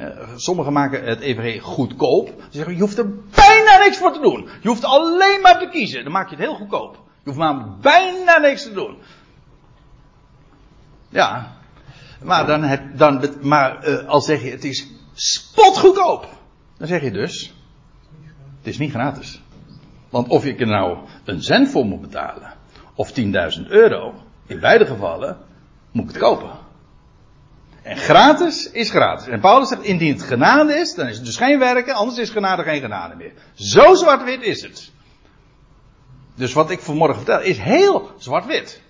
Uh, sommigen maken het EVG goedkoop. Ze zeggen, je hoeft er bijna niks voor te doen. Je hoeft alleen maar te kiezen. Dan maak je het heel goedkoop. Je hoeft maar bijna niks te doen. Ja. Maar, dan het, dan, maar als zeg je het is spotgoedkoop. Dan zeg je dus, het is niet gratis. Want of ik er nou een cent voor moet betalen, of 10.000 euro, in beide gevallen moet ik het kopen. En gratis is gratis. En Paulus zegt, indien het genade is, dan is het dus geen werken, anders is genade geen genade meer. Zo zwart-wit is het. Dus wat ik vanmorgen vertel is heel zwart-wit.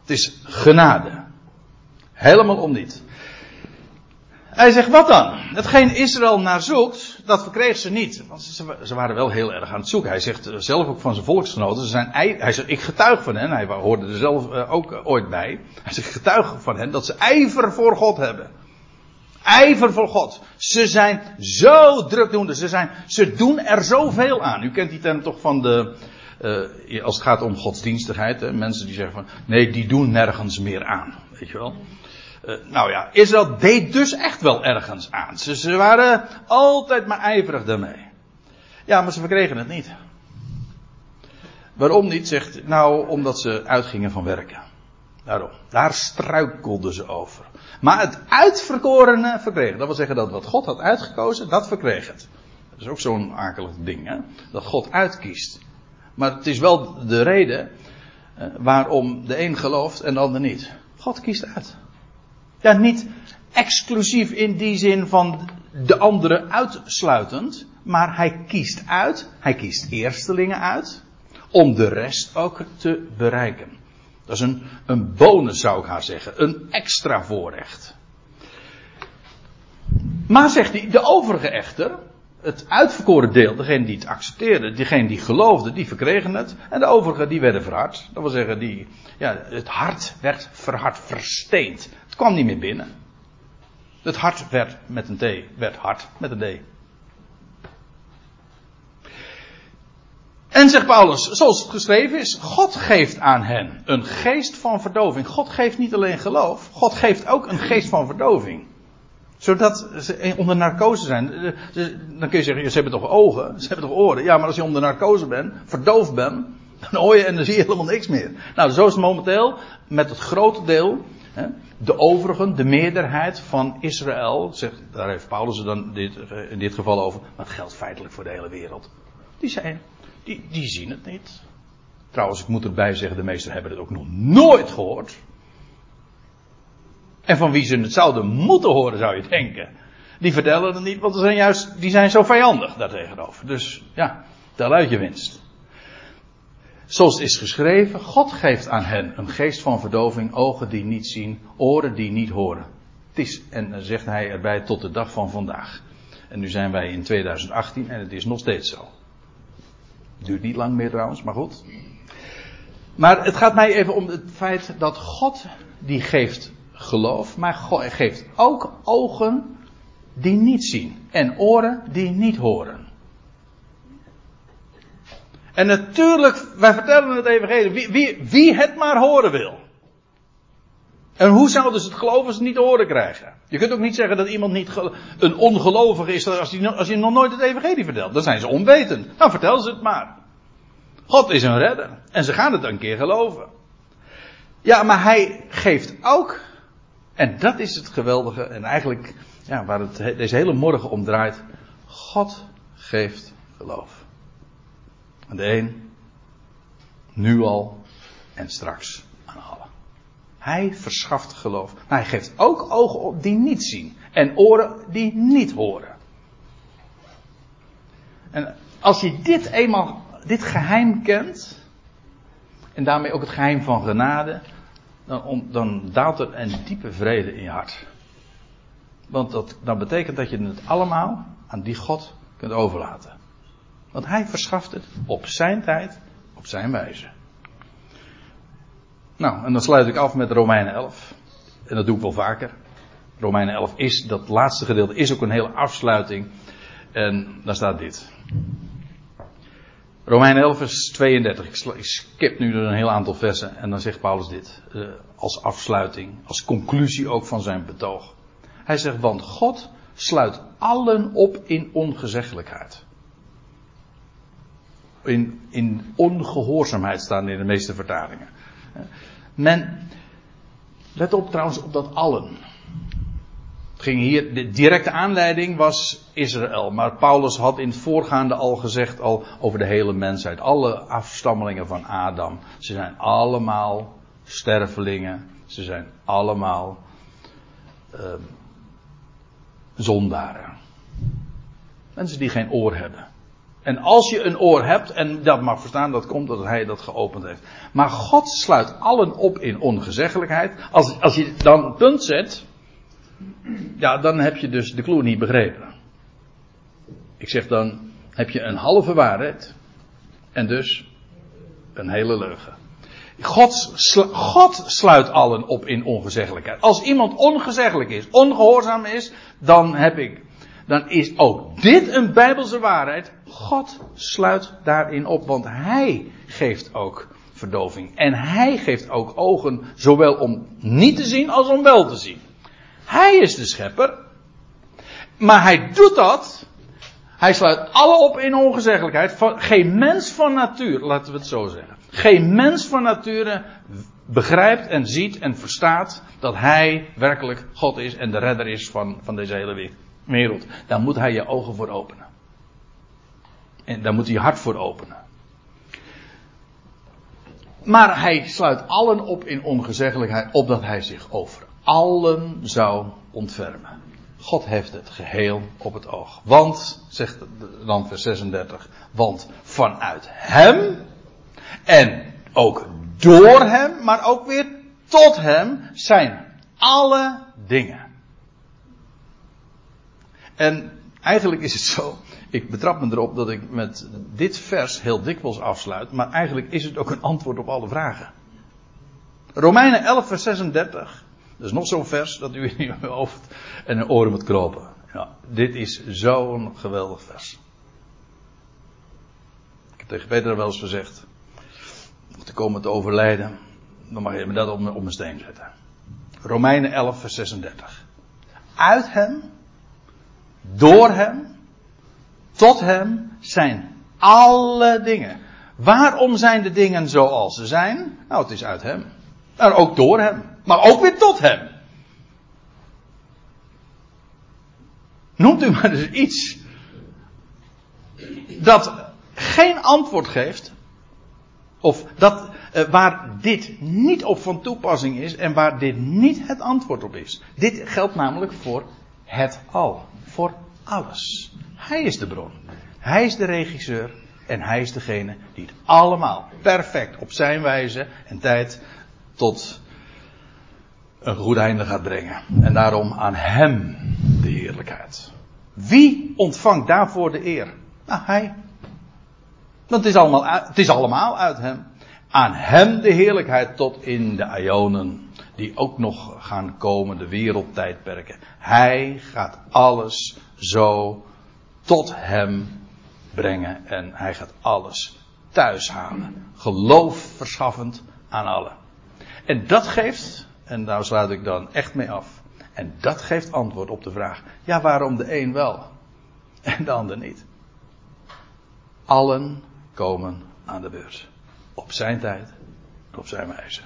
Het is genade. Helemaal om niet. Hij zegt, wat dan? Hetgeen Israël naar zoekt, dat verkreeg ze niet. Want ze, ze, waren wel heel erg aan het zoeken. Hij zegt zelf ook van zijn volksgenoten, ze zijn, hij zegt, ik getuig van hen, hij hoorde er zelf uh, ook uh, ooit bij. Hij zegt, getuig van hen dat ze ijver voor God hebben. Ijver voor God. Ze zijn zo drukdoende, ze, zijn, ze doen er zoveel aan. U kent die term toch van de, als het gaat om godsdienstigheid, mensen die zeggen van, nee, die doen nergens meer aan. Weet je wel? Uh, nou ja, Israël deed dus echt wel ergens aan. Ze, ze waren altijd maar ijverig daarmee. Ja, maar ze verkregen het niet. Waarom niet? Zegt, nou, omdat ze uitgingen van werken. Daarom. Daar struikelden ze over. Maar het uitverkorene verkregen. Dat wil zeggen dat wat God had uitgekozen, dat verkreeg het. Dat is ook zo'n akelig ding, hè? Dat God uitkiest. Maar het is wel de reden eh, waarom de een gelooft en de ander niet. God kiest uit. Ja, niet exclusief in die zin van de andere uitsluitend, maar hij kiest uit, hij kiest eerstelingen uit, om de rest ook te bereiken. Dat is een, een bonus zou ik haar zeggen, een extra voorrecht. Maar zegt hij, de overige echter, het uitverkoren deel, degene die het accepteerde, degene die geloofde, die verkregen het. En de overigen die werden verhard. Dat wil zeggen, die, ja, het hart werd verhard, versteend. Het kwam niet meer binnen. Het hart werd met een T, werd hard met een D. En zegt Paulus, zoals het geschreven is, God geeft aan hen een geest van verdoving. God geeft niet alleen geloof, God geeft ook een geest van verdoving zodat ze onder narcose zijn. Dan kun je zeggen, ze hebben toch ogen, ze hebben toch oren. Ja, maar als je onder narcose bent, verdoofd bent, dan hoor je en dan zie je helemaal niks meer. Nou, zo is het momenteel met het grote deel, de overigen, de meerderheid van Israël. Zegt, daar heeft Paulus dan dit, in dit geval over. Maar het geldt feitelijk voor de hele wereld. Die, zijn, die, die zien het niet. Trouwens, ik moet erbij zeggen, de meesten hebben het ook nog nooit gehoord. En van wie ze het zouden moeten horen, zou je denken. Die vertellen het niet, want ze zijn juist, die zijn zo vijandig daartegenover. Dus ja, tel uit je winst. Zoals het is geschreven, God geeft aan hen een geest van verdoving, ogen die niet zien, oren die niet horen. Het is, en dan zegt hij erbij, tot de dag van vandaag. En nu zijn wij in 2018 en het is nog steeds zo. Duurt niet lang meer trouwens, maar goed. Maar het gaat mij even om het feit dat God die geeft geloof, maar God geeft ook ogen die niet zien en oren die niet horen. En natuurlijk, wij vertellen het evangelie, wie, wie, wie het maar horen wil. En hoe zouden ze het geloven ze niet te horen krijgen? Je kunt ook niet zeggen dat iemand niet een ongelovige is als hij, als hij nog nooit het evangelie vertelt. Dan zijn ze onwetend. Nou, vertel ze het maar. God is een redder. En ze gaan het een keer geloven. Ja, maar hij geeft ook en dat is het geweldige en eigenlijk ja, waar het deze hele morgen om draait. God geeft geloof. Aan de een, nu al en straks aan allen. Hij verschaft geloof. Maar hij geeft ook ogen op die niet zien. En oren die niet horen. En als je dit eenmaal, dit geheim kent. En daarmee ook het geheim van genade dan, dan daalt er een diepe vrede in je hart. Want dat, dat betekent dat je het allemaal aan die God kunt overlaten. Want hij verschaft het op zijn tijd, op zijn wijze. Nou, en dan sluit ik af met Romeinen 11. En dat doe ik wel vaker. Romeinen 11 is, dat laatste gedeelte, is ook een hele afsluiting. En daar staat dit. Romein 11 vers 32. Ik skip nu een heel aantal versen en dan zegt Paulus dit. Uh, als afsluiting, als conclusie ook van zijn betoog. Hij zegt, want God sluit allen op in ongezeggelijkheid. In, ongehoorzaamheid staan in de meeste vertalingen. Men, let op trouwens op dat allen ging hier, de directe aanleiding was Israël. Maar Paulus had in het voorgaande al gezegd al over de hele mensheid. Alle afstammelingen van Adam. Ze zijn allemaal stervelingen. Ze zijn allemaal uh, zondaren. Mensen die geen oor hebben. En als je een oor hebt, en dat mag verstaan, dat komt dat hij dat geopend heeft. Maar God sluit allen op in ongezeggelijkheid. Als, als je dan een punt zet, ja, dan heb je dus de clue niet begrepen. Ik zeg dan, heb je een halve waarheid en dus een hele leugen. God, God sluit allen op in ongezeggelijkheid. Als iemand ongezeggelijk is, ongehoorzaam is, dan heb ik, dan is ook dit een bijbelse waarheid. God sluit daarin op, want hij geeft ook verdoving. En hij geeft ook ogen, zowel om niet te zien als om wel te zien. Hij is de schepper. Maar hij doet dat. Hij sluit alle op in ongezeggelijkheid. Geen mens van natuur, laten we het zo zeggen. Geen mens van nature begrijpt en ziet en verstaat dat hij werkelijk God is en de redder is van, van deze hele wereld. Daar moet hij je ogen voor openen. En daar moet hij je hart voor openen. Maar hij sluit allen op in ongezeggelijkheid, opdat hij zich over allen zou ontfermen. God heeft het geheel op het oog. Want, zegt dan vers 36, want vanuit hem en ook door hem, maar ook weer tot hem zijn alle dingen. En eigenlijk is het zo, ik betrap me erop dat ik met dit vers heel dikwijls afsluit, maar eigenlijk is het ook een antwoord op alle vragen. Romeinen 11 vers 36, dat is nog zo'n vers dat u in uw hoofd en uw oren moet kropen. Ja, dit is zo'n geweldig vers. Ik heb tegen Peter wel eens gezegd, te komen te overlijden, dan mag je me dat op op mijn steen zetten. Romeinen 11, vers 36. Uit hem, door hem, tot hem zijn alle dingen. Waarom zijn de dingen zoals ze zijn? Nou, het is uit hem. En ook door hem. Maar ook weer tot hem. Noemt u maar eens iets dat geen antwoord geeft of dat, uh, waar dit niet op van toepassing is en waar dit niet het antwoord op is. Dit geldt namelijk voor het al. Voor alles. Hij is de bron. Hij is de regisseur. En hij is degene die het allemaal perfect op zijn wijze en tijd tot een goed einde gaat brengen. En daarom aan hem de heerlijkheid. Wie ontvangt daarvoor de eer? Nou, hij. Want het is allemaal, het is allemaal uit hem. Aan hem de heerlijkheid tot in de Ionen. Die ook nog gaan komen, de wereldtijdperken. Hij gaat alles zo tot hem brengen. En hij gaat alles thuis halen. Geloof verschaffend aan allen. En dat geeft, en daar sluit ik dan echt mee af. En dat geeft antwoord op de vraag: ja, waarom de een wel en de ander niet? Allen komen aan de beurt. Op zijn tijd, op zijn wijze.